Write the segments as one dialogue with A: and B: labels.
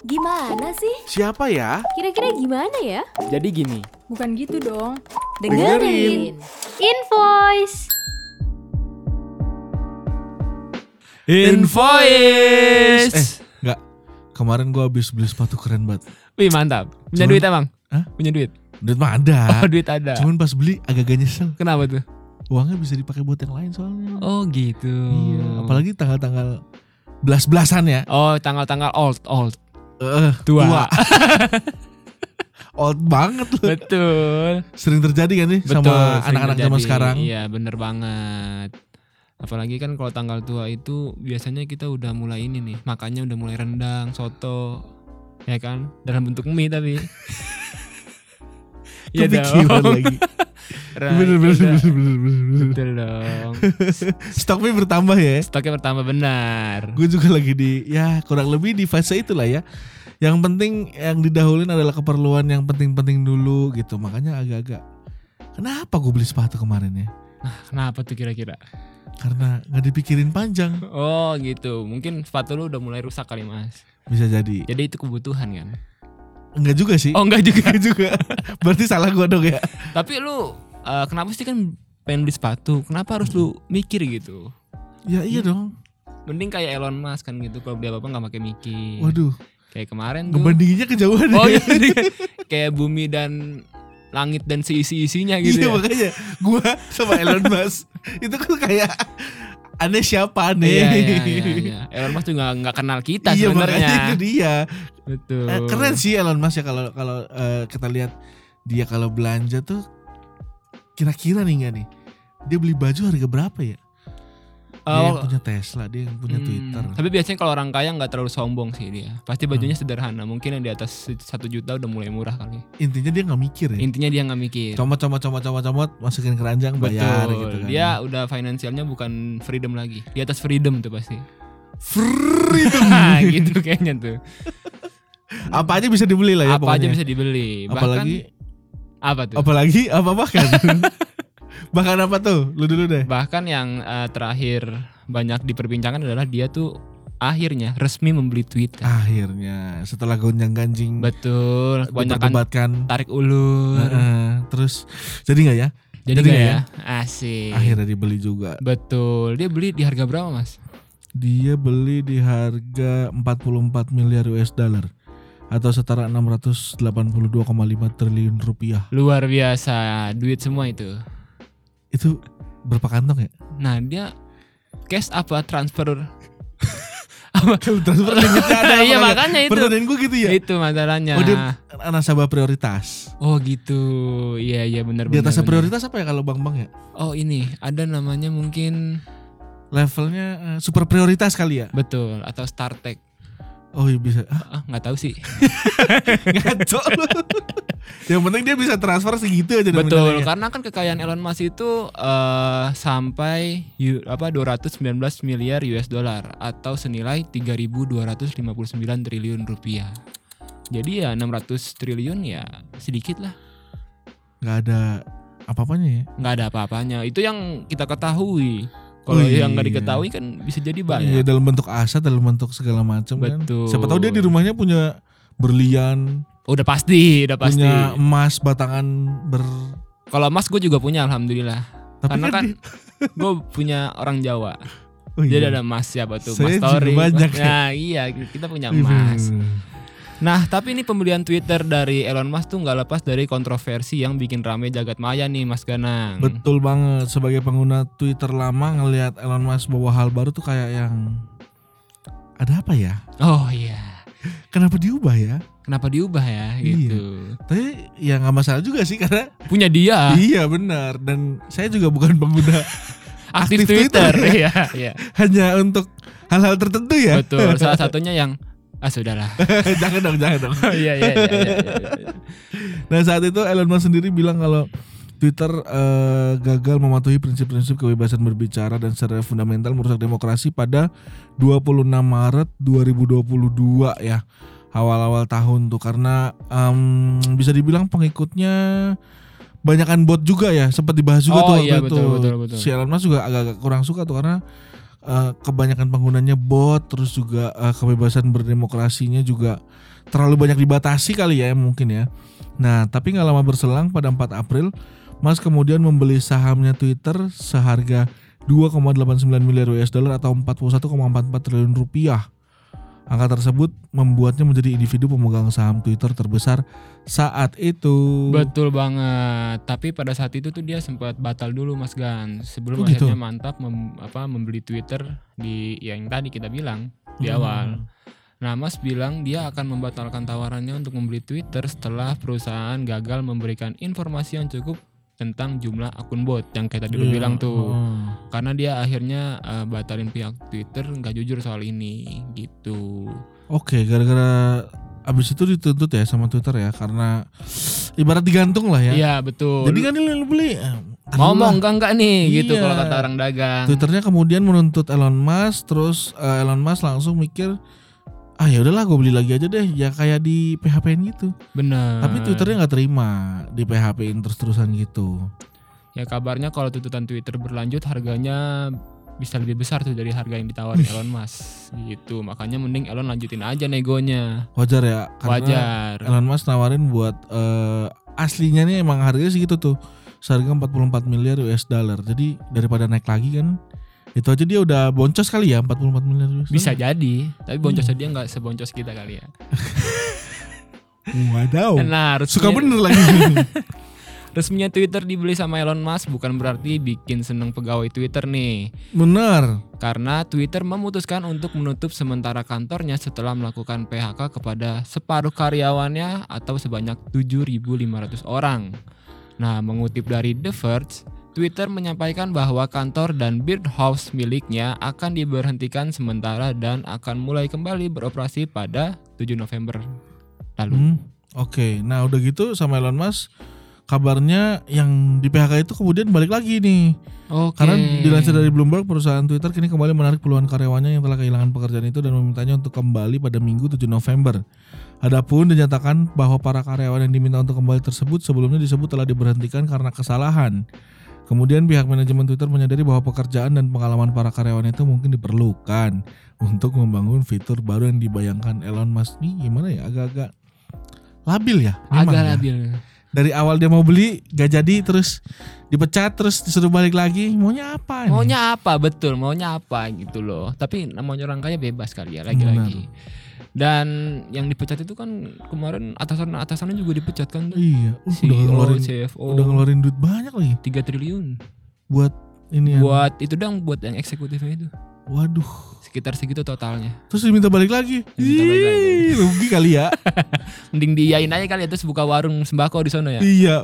A: Gimana sih?
B: Siapa ya?
A: Kira-kira gimana ya?
C: Jadi gini,
D: Bukan gitu dong.
A: Dengerin. Invoice.
B: Invoice.
E: Eh, enggak. Kemarin gua habis beli sepatu keren banget.
C: wih mantap. Punya
E: Cuman-
C: duit emang?
E: Hah?
C: Punya duit?
E: Duit mah ada.
C: Oh duit ada.
E: Cuman pas beli agak-agak nyesel.
C: Kenapa tuh?
E: Uangnya bisa dipakai buat yang lain soalnya.
C: Oh gitu.
E: Iya, apalagi tanggal-tanggal belas-belasan ya.
C: Oh tanggal-tanggal old old
E: Eh,
C: tua.
E: Old banget loh.
C: Betul.
E: Sering terjadi kan nih
C: Betul.
E: sama anak-anak zaman sekarang.
C: Iya bener banget. Apalagi kan kalau tanggal tua itu biasanya kita udah mulai ini nih, makannya udah mulai rendang, soto, ya kan, dalam bentuk mie tapi. Iya
E: Kepikiran
C: dong.
E: lagi.
C: Right,
E: Bener, bener, bener, bener, bener, bener.
C: Betul dong.
E: Stoknya bertambah ya.
C: Stoknya bertambah benar.
E: Gue juga lagi di ya kurang lebih di fase itulah ya. Yang penting yang didahulin adalah keperluan yang penting-penting dulu gitu. Makanya agak-agak Kenapa gue beli sepatu kemarin ya?
C: Kenapa tuh kira-kira?
E: Karena nggak dipikirin panjang.
C: Oh gitu, mungkin sepatu lu udah mulai rusak kali mas.
E: Bisa jadi.
C: Jadi itu kebutuhan kan?
E: Enggak juga sih.
C: Oh enggak juga.
E: Enggak juga. Berarti salah gue dong ya.
C: Tapi lu eh, kenapa sih kan pengen beli sepatu? Kenapa harus lu mikir gitu?
E: Ya iya dong.
C: Mending kayak Elon Musk kan gitu kalau beli apa-apa nggak pakai mikir.
E: Waduh,
C: Kayak kemarin tuh.
E: ngebandinginnya kejauhan
C: Oh
E: ya.
C: iya, kayak bumi dan langit dan seisi-isinya gitu
E: iya
C: ya.
E: makanya gua sama Elon Musk itu kan kayak aneh siapa aneh.
C: Iya, iya, iya, iya. Elon Musk juga nggak kenal kita
E: Iya,
C: sebenarnya.
E: itu dia.
C: Betul.
E: Eh, keren sih Elon Musk ya kalau kalau eh, kita lihat dia kalau belanja tuh kira-kira nih nggak nih dia beli baju harga berapa ya? Dia yang punya Tesla, dia yang punya
C: hmm,
E: Twitter.
C: Tapi biasanya kalau orang kaya nggak terlalu sombong sih dia. Pasti bajunya sederhana. Mungkin yang di atas satu juta udah mulai murah kali.
E: Intinya dia nggak mikir ya.
C: Intinya dia nggak mikir.
E: Comot comot comot comot comot masukin keranjang bayar
C: Betul.
E: gitu kan.
C: Dia udah finansialnya bukan freedom lagi. Di atas freedom tuh pasti.
E: freedom.
C: Nah, gitu kayaknya tuh.
E: apa aja bisa dibeli lah ya
C: apa aja
E: pokoknya.
C: bisa dibeli. Bahkan
E: apalagi
C: apa tuh?
E: apalagi apa bahkan. bahkan apa tuh? Lu dulu deh.
C: Bahkan yang eh, terakhir banyak diperbincangkan adalah dia tuh akhirnya resmi membeli Twitter.
E: Akhirnya setelah gonjang ganjing
C: Betul. Kebanyakan
E: diperdebatkan
C: tarik ulur.
E: Heeh, terus jadi nggak ya?
C: Jadi
E: jadi
C: nggak
E: nggak
C: ya? Asik.
E: Akhirnya dibeli juga.
C: Betul. Dia beli di harga berapa, Mas?
E: Dia beli di harga 44 miliar US dollar atau setara 682,5 triliun rupiah.
C: Luar biasa. Duit semua itu.
E: Itu berapa kantong ya?
C: Nah, dia cash apa transfer?
E: Kalau transfer limitnya ada apa
C: Iya, makanya itu.
E: Pertanyaan gue gitu ya.
C: Itu masalahnya.
E: Oh dia nasabah prioritas.
C: Oh gitu. Iya iya benar
E: Di
C: benar.
E: atasnya
C: benar.
E: prioritas apa ya kalau bank-bank ya?
C: Oh ini ada namanya mungkin
E: Levelnya eh, super prioritas kali ya?
C: betul atau StarTech.
E: Oh iya bisa. Ah,
C: nggak tahu sih.
E: ngaco lu. Yang penting dia bisa transfer segitu aja
C: betul karena kan kekayaan Elon Musk itu eh, sampai yu- apa 219 miliar US dollar atau senilai 3.259 triliun rupiah. Jadi ya 600 triliun ya sedikit lah.
E: Nggak ada apa-apanya ya.
C: nggak ada apa-apanya. Itu yang kita ketahui. Kalau
E: Oh, iya.
C: yang nggak diketahui kan bisa jadi
E: Iya
C: banyak.
E: dalam bentuk aset, dalam bentuk segala macam kan.
C: Betul.
E: Siapa tahu dia di rumahnya punya berlian,
C: Udah pasti, udah pasti.
E: punya emas batangan ber.
C: Kalau emas gue juga punya alhamdulillah.
E: Tapi
C: Karena kan
E: dia-
C: gue punya orang Jawa.
E: oh,
C: Jadi
E: iya.
C: ada emas siapa tuh? Mas Tori.
E: banyak ya.
C: Nah iya kita punya emas.
E: Iya.
C: Nah tapi ini pembelian Twitter dari Elon Musk tuh nggak lepas dari kontroversi yang bikin rame jagat maya nih Mas Ganang.
E: Betul banget sebagai pengguna Twitter lama ngelihat Elon Musk bawa hal baru tuh kayak yang ada apa ya?
C: Oh iya.
E: Kenapa diubah ya?
C: Kenapa diubah ya
E: Iya.
C: gitu?
E: Tapi ya nggak masalah juga sih karena
C: Punya dia
E: iya benar dan saya juga bukan pengguna
C: aktif,
E: aktif
C: Twitter.
E: Twitter.
C: Iya iya.
E: hanya untuk hal-hal tertentu ya.
C: Betul. Salah satunya yang ah sudahlah.
E: jangan dong, jangan dong.
C: Iya iya iya. iya, iya.
E: Nah saat itu Elon Musk sendiri bilang kalau Twitter eh, gagal mematuhi prinsip-prinsip kebebasan berbicara dan secara fundamental merusak demokrasi pada 26 Maret 2022 ya awal-awal tahun tuh karena em, bisa dibilang pengikutnya banyakan bot juga ya sempat dibahas juga
C: Oh,
E: tuh waktu
C: iya,
E: itu
C: betul, betul, betul.
E: si Elon Musk juga agak-agak kurang suka tuh karena eh, kebanyakan penggunanya bot terus juga eh, kebebasan berdemokrasinya juga terlalu banyak dibatasi kali ya mungkin ya. Nah, tapi nggak lama berselang pada 4 April Mas kemudian membeli sahamnya Twitter seharga 2,89 miliar US dollar atau 41,44 triliun rupiah. Angka tersebut membuatnya menjadi individu pemegang saham Twitter terbesar saat itu.
C: Betul banget. Tapi pada saat itu tuh dia sempat batal dulu Mas Gan. Sebelum
E: Oh, gitu?
C: akhirnya mantap mem- apa membeli Twitter di yang tadi kita bilang di
E: Hmm.
C: awal. Nah, Mas bilang dia akan membatalkan tawarannya untuk membeli Twitter setelah perusahaan gagal memberikan informasi yang cukup tentang jumlah akun bot yang kayak tadi lu
E: Iya,
C: bilang tuh.
E: heeh.
C: Karena dia akhirnya eh, batalin pihak Twitter nggak jujur soal ini gitu.
E: Oke, gara-gara abis itu dituntut ya sama Twitter ya karena ibarat digantung lah ya.
C: Iya, betul.
E: Jadi kan lu beli eh,
C: ngomong enggak enggak nih gitu
E: Iya.
C: kalau kata orang dagang.
E: Twitternya kemudian menuntut Elon Musk, terus eh, Elon Musk langsung mikir ah ya udahlah gue beli lagi aja deh ya kayak di PHP-in gitu.
C: Benar.
E: Tapi Twitternya nggak terima di PHP-in terus-terusan gitu.
C: Ya kabarnya kalau tuntutan Twitter berlanjut harganya bisa lebih besar tuh dari harga yang ditawarin Elon Musk gitu. Makanya mending Elon lanjutin aja negonya.
E: Wajar ya karena
C: Wajar.
E: Elon Musk nawarin buat eh, aslinya nih emang harganya segitu tuh. Seharga 44 miliar US dollar. Jadi daripada naik lagi kan itu aja dia udah boncos kali ya 44 miliar US
C: Bisa jadi, tapi boncosnya
E: Hmm.
C: dia nggak seboncos kita kali ya.
E: Wadaw.
C: Nah,
E: Oh, Suka
C: resminya,
E: bener lagi.
C: resminya Twitter dibeli sama Elon Musk bukan berarti bikin seneng pegawai Twitter nih.
E: bener.
C: Karena Twitter memutuskan untuk menutup sementara kantornya setelah melakukan PHK kepada separuh karyawannya atau sebanyak 7.500 orang. Nah, mengutip dari The Verge, Twitter menyampaikan bahwa kantor dan Birdhouse miliknya akan diberhentikan sementara dan akan mulai kembali beroperasi pada 7 November lalu.
E: Hmm, Oke, nah udah gitu sama Elon Musk kabarnya yang di PHK itu kemudian balik lagi nih.
C: Oke.
E: Karena dilansir dari Bloomberg, perusahaan Twitter kini kembali menarik puluhan karyawannya yang telah kehilangan pekerjaan itu dan memintanya untuk kembali pada Minggu 7 November. Adapun dinyatakan bahwa para karyawan yang diminta untuk kembali tersebut sebelumnya disebut telah diberhentikan karena kesalahan. Kemudian pihak manajemen Twitter menyadari bahwa pekerjaan dan pengalaman para karyawan itu mungkin diperlukan untuk membangun fitur baru yang dibayangkan Elon Musk. Nih gimana ya agak-agak labil ya.
C: agak
E: ya.
C: labil.
E: Dari awal dia mau beli gak jadi terus dipecat terus disuruh balik lagi. Maunya apa ini?
C: Maunya apa betul, maunya apa gitu loh. Tapi namanya orang kaya bebas kali ya lagi-lagi. Dan yang dipecat itu kan kemarin atasan atasannya juga dipecat kan.
E: Iya, uh,
C: CEO,
E: udah ngeluarin
C: CFO
E: udah ngeluarin duit banyak lagi
C: 3 triliun.
E: buat ini ya.
C: Buat itu dong buat yang eksekutifnya itu.
E: Waduh.
C: Sekitar segitu totalnya.
E: Terus diminta balik lagi.
C: Diminta balik lagi.
E: Ih, rugi kali ya.
C: Mending diain aja kali ya terus buka warung sembako di sana ya.
E: iya.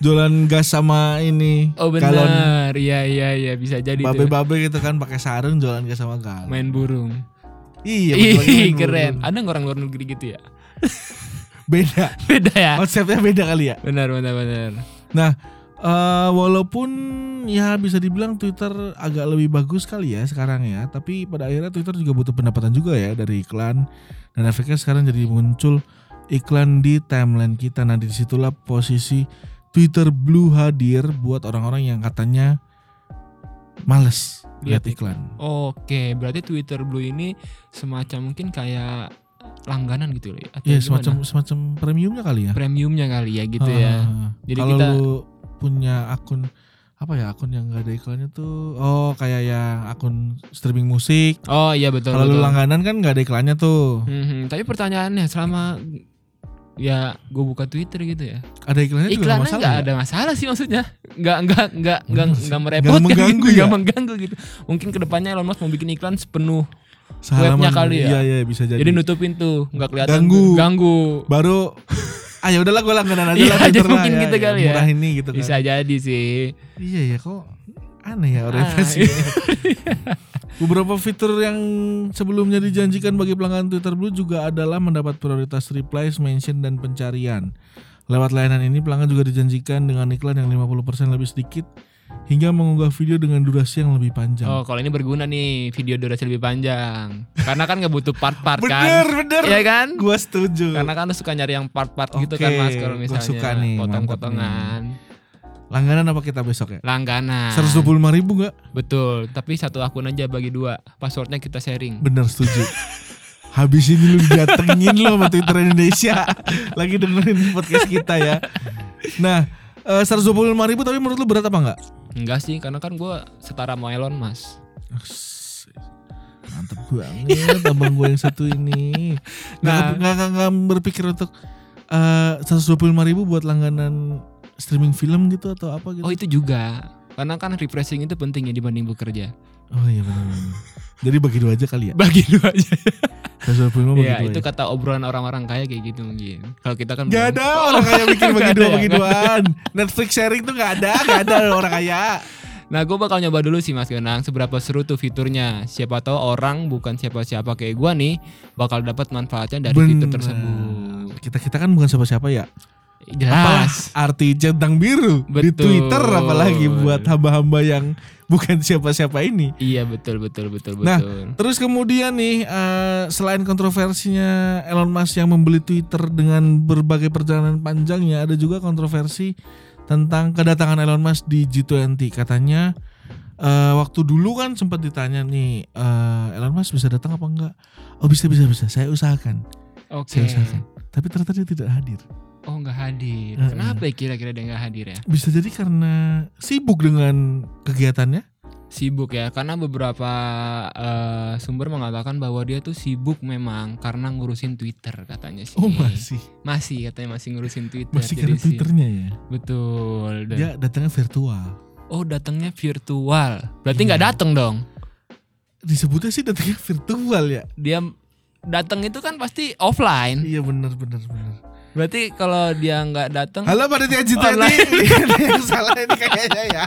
E: Jualan gas sama ini.
C: Oh
E: galon
C: benar. Iya iya iya bisa jadi
E: babe-babe gitu kan pakai sarung jualan gas sama galon.
C: Main burung.
E: Iya,
C: Ih, keren. Ada nggak orang luar negeri gitu ya?
E: Beda.
C: Beda ya?
E: Konsepnya beda kali ya.
C: Benar benar benar.
E: Nah, eh, walaupun ya bisa dibilang Twitter agak lebih bagus kali ya sekarang ya, tapi pada akhirnya Twitter juga butuh pendapatan juga ya dari iklan dan efeknya sekarang jadi muncul iklan di timeline kita. Nah, di situlah posisi Twitter Blue hadir buat orang-orang yang katanya males lihat iklan.
C: Oke, berarti Twitter Blue ini semacam mungkin kayak langganan gitu ya? Atau
E: Iya, semacam semacam premiumnya kali ya.
C: premiumnya kali ya gitu ya.
E: Ah,
C: Jadi
E: Kalau
C: kita-
E: lu punya akun apa ya akun yang gak ada iklannya tuh oh kayak yang akun streaming musik
C: Oh iya betul
E: kalau langganan kan gak ada iklannya tuh
C: Mhm, Tapi pertanyaannya selama ya gue buka Twitter gitu ya,
E: ada iklannya juga
C: iklannya
E: masalah
C: nggak
E: ya?
C: ada masalah sih maksudnya, nggak nggak nggak nggak nggak merepotkan
E: mengganggu
C: gitu,
E: ya?
C: nggak mengganggu gitu. Mungkin ke depannya Elon Musk mau bikin iklan sepenuh,
E: Sehalaman-
C: webnya kali ya?
E: iya iya bisa jadi,
C: jadi nutupin tuh, nggak kelihatan
E: Ganggu.
C: ganggu.
E: baru ah ya udahlah gue langganan aja
C: Iya,
E: lah Twitter lah,
C: mungkin gitu kali ya.
E: murah ini gitu kan
C: Bisa jadi sih.
E: iya ya kok aneh ya
C: Ah,
E: orientasinya Beberapa fitur yang sebelumnya dijanjikan bagi pelanggan Twitter Blue juga adalah mendapat prioritas replies, mention, dan pencarian. Lewat layanan ini pelanggan juga dijanjikan dengan iklan yang 50% lebih sedikit hingga mengunggah video dengan durasi yang lebih panjang.
C: Oh, kalau ini berguna nih video durasi lebih panjang. Karena kan nggak butuh part-part kan.
E: bener, bener.
C: Iya kan?
E: Gua setuju.
C: Karena kan lu suka nyari yang part-part gitu
E: Oke,
C: kan Mas kalau misalnya
E: suka nih,
C: potong-potongan.
E: Langganan apa kita besok ya?
C: Langganan.
E: 125 ribu nggak?
C: Betul. Tapi satu akun aja bagi dua. Passwordnya kita sharing.
E: Bener setuju. Habis ini lu datengin lo sama Twitter Indonesia lagi dengerin podcast kita ya. Nah, eh, 125 ribu tapi menurut lu berat apa enggak?
C: Enggak sih, karena kan gue setara sama Elon Mas.
E: Mantep banget abang gue yang satu ini.
C: Nah.
E: nggak, nggak, nggak berpikir untuk eh 125 ribu buat langganan streaming film gitu atau apa gitu?
C: Oh itu juga. Karena kan refreshing itu penting ya dibanding bekerja.
E: Oh iya benar. Jadi bagi dua aja kali ya.
C: Bagi dua aja.
E: 125 bagi
C: Iya,
E: dua.
C: itu
E: ya.
C: kata obrolan orang-orang kaya kayak gitu mungkin. Kalau kita kan
E: Gak ada orang kaya bikin bagi dua
C: ada ya?
E: bagi duaan. Netflix sharing tuh gak ada, gak ada orang kaya.
C: Nah, gue bakal nyoba dulu sih Mas Genang seberapa seru tuh fiturnya. Siapa tahu orang bukan siapa-siapa kayak gua nih bakal dapat manfaatnya dari fitur
E: Bener.
C: tersebut.
E: Kita kita kan bukan siapa-siapa ya.
C: Jelas.
E: Arti centang biru di
C: Betul.
E: Twitter apalagi buat hamba-hamba yang bukan siapa-siapa ini.
C: Iya betul betul betul
E: Nah,
C: betul.
E: Terus kemudian nih eh, selain kontroversinya Elon Musk yang membeli Twitter dengan berbagai perjalanan panjangnya, ada juga kontroversi tentang kedatangan Elon Musk di G20. Katanya eh, waktu dulu kan sempat ditanya nih eh, Elon Musk bisa datang apa enggak? Oh bisa bisa bisa, saya usahakan,
C: Oke.
E: saya usahakan. Tapi ternyata dia tidak hadir.
C: Oh nggak hadir.
E: Heeh.
C: Kenapa ya kira-kira dia nggak hadir ya?
E: Bisa jadi karena sibuk dengan kegiatannya.
C: Sibuk ya, karena beberapa eh, sumber mengatakan bahwa dia tuh sibuk memang karena ngurusin Twitter katanya sih.
E: Oh masih,
C: Masih katanya masih ngurusin Twitter.
E: masih
C: Jadi
E: karena
C: sih-
E: Twitternya ya.
C: Betul. Dan-
E: Dia datangnya virtual.
C: Oh datangnya virtual. Berarti
E: Iya.
C: nggak datang dong.
E: Disebutnya sih datangnya virtual ya.
C: Dia datang itu kan pasti offline.
E: Iya benar benar benar.
C: Berarti kalau dia nggak datang,
E: Halo pada Tia Cita
C: Online.
E: ini yang salah ini kayaknya ya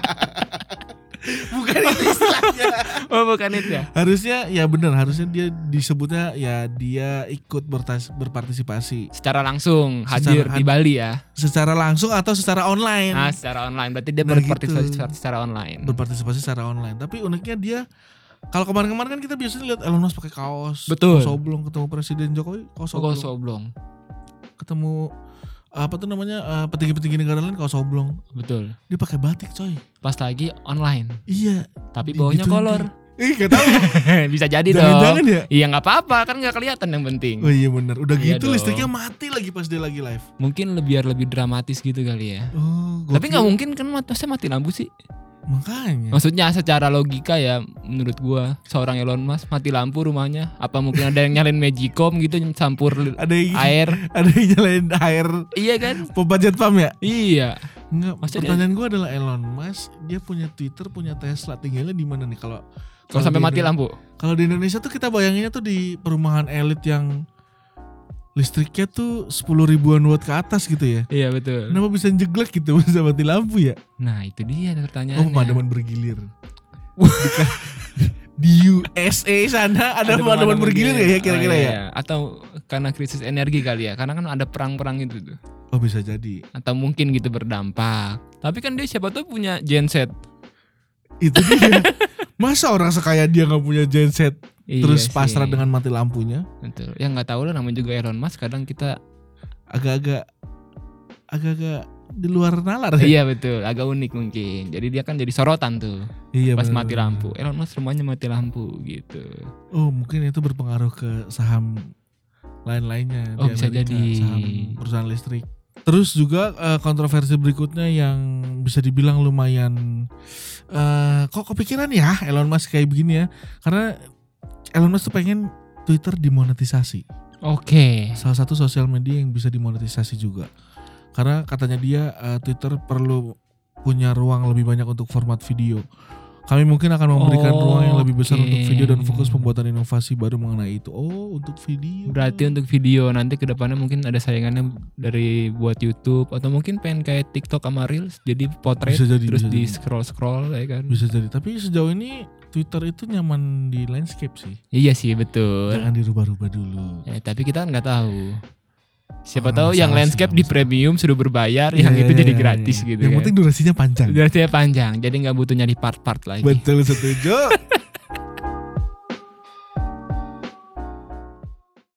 E: Bukan itu istilahnya
C: oh bukan itu ya?
E: Harusnya ya benar Harusnya dia disebutnya ya dia ikut berpartisipasi
C: Secara langsung
E: Secara
C: hadir di
E: had-
C: Bali ya.
E: Secara langsung atau secara online
C: Nah secara online. Berarti dia
E: Nah,
C: berpartisipasi
E: gitu.
C: secara online.
E: Berpartisipasi secara online Tapi uniknya dia kalau kemarin-kemarin kan kita biasanya lihat Elon Musk pakai kaos
C: Betul.
E: Kaos oblong ketemu Presiden Jokowi Kaos
C: Oh,
E: oblong. Ketemu apa tuh namanya eh, petinggi-petinggi negara lain kaos oblong
C: Betul.
E: dia pakai batik coy
C: Pas lagi online.
E: iya
C: Tapi bawahnya
E: gitu-
C: kolor.
E: ih gak tahu
C: Bisa jadi dong.
E: jangan-jangan ya
C: Iya nggak apa-apa kan nggak kelihatan yang penting.
E: Oh iya benar. Udah
C: Iya
E: gitu
C: dong.
E: listriknya mati lagi pas dia lagi live.
C: Mungkin lebih biar lebih dramatis gitu kali ya.
E: Oh,
C: Tapi nggak mungkin kan mati mati lampu sih.
E: Makanya.
C: Maksudnya secara logika ya menurut gua seorang Elon Musk mati lampu rumahnya apa mungkin ada yang nyalain Magicom gitu campur
E: ada yang
C: air
E: ada yang nyalain air
C: iya kan
E: pompa jet pump ya?
C: iya
E: Enggak.
C: Maksudnya-
E: pertanyaan gue adalah Elon Musk dia punya Twitter, punya Tesla, tinggalnya di mana nih kalau
C: kalau sampai mati lampu
E: Kalau di Indonesia tuh kita bayanginnya tuh di perumahan elit yang listriknya tuh 10 ribuan watt ke atas gitu ya.
C: iya betul
E: Kenapa bisa jeglek gitu bisa mati lampu ya?
C: nah itu dia
E: Oh
C: pertanyaannya
E: pemadaman bergilir. Di- USA sana ada, pemadaman bergilir ya kira-kira
C: Oh,
E: ya?
C: iya. atau karena krisis energi kali ya karena kan ada perang-perang itu tuh
E: Oh bisa jadi.
C: atau mungkin gitu berdampak tapi kan dia siapa tuh punya genset
E: Itu dia. Masa orang sekaya dia nggak punya genset
C: Iya
E: terus
C: sih.
E: pasrah dengan mati lampunya?
C: betul ya nggak tahu lah namanya juga Elon Musk kadang kita
E: Agak-agak agak-agak di luar nalar ya.
C: iya betul agak unik mungkin jadi dia kan jadi sorotan tuh
E: Iya,
C: pas
E: bener,
C: mati lampu Elon Musk rumahnya mati lampu gitu
E: Oh mungkin itu berpengaruh ke saham lain-lainnya
C: Oh, bisa
E: Amerika,
C: jadi.
E: saham perusahaan listrik. Terus juga eh, kontroversi berikutnya yang bisa dibilang lumayan eh, kok kepikiran ya Elon Musk kayak begini ya karena Elon Musk tuh pengen Twitter dimonetisasi.
C: oke
E: salah satu sosial media yang bisa dimonetisasi juga. Karena katanya dia eh, Twitter perlu punya ruang lebih banyak untuk format video. Kami mungkin akan memberikan ruang yang lebih besar
C: Oke.
E: untuk video dan fokus pembuatan inovasi baru mengenai itu. Oh, untuk video.
C: berarti untuk video nanti ke depannya mungkin ada saingannya dari buat YouTube atau mungkin pengen kayak TikTok sama Reels jadi potret
E: Bisa jadi,
C: terus
E: bisa
C: di
E: jadi.
C: scroll scroll ya kan
E: bisa jadi. Tapi sejauh ini Twitter itu nyaman di landscape sih.
C: iya sih betul
E: Jangan dirubah-rubah dulu.
C: Ya, tapi kita nggak tahu.
E: Oh,
C: Siapa tahu
E: nggak
C: yang
E: sih,
C: landscape di premium sudah berbayar,
E: Iya,
C: yang itu
E: iya,
C: jadi
E: iya,
C: gratis
E: iya.
C: gitu
E: Yang
C: kan.
E: penting durasinya panjang.
C: Durasinya panjang, jadi nggak butuh nyari part-part lagi.
E: Betul setuju.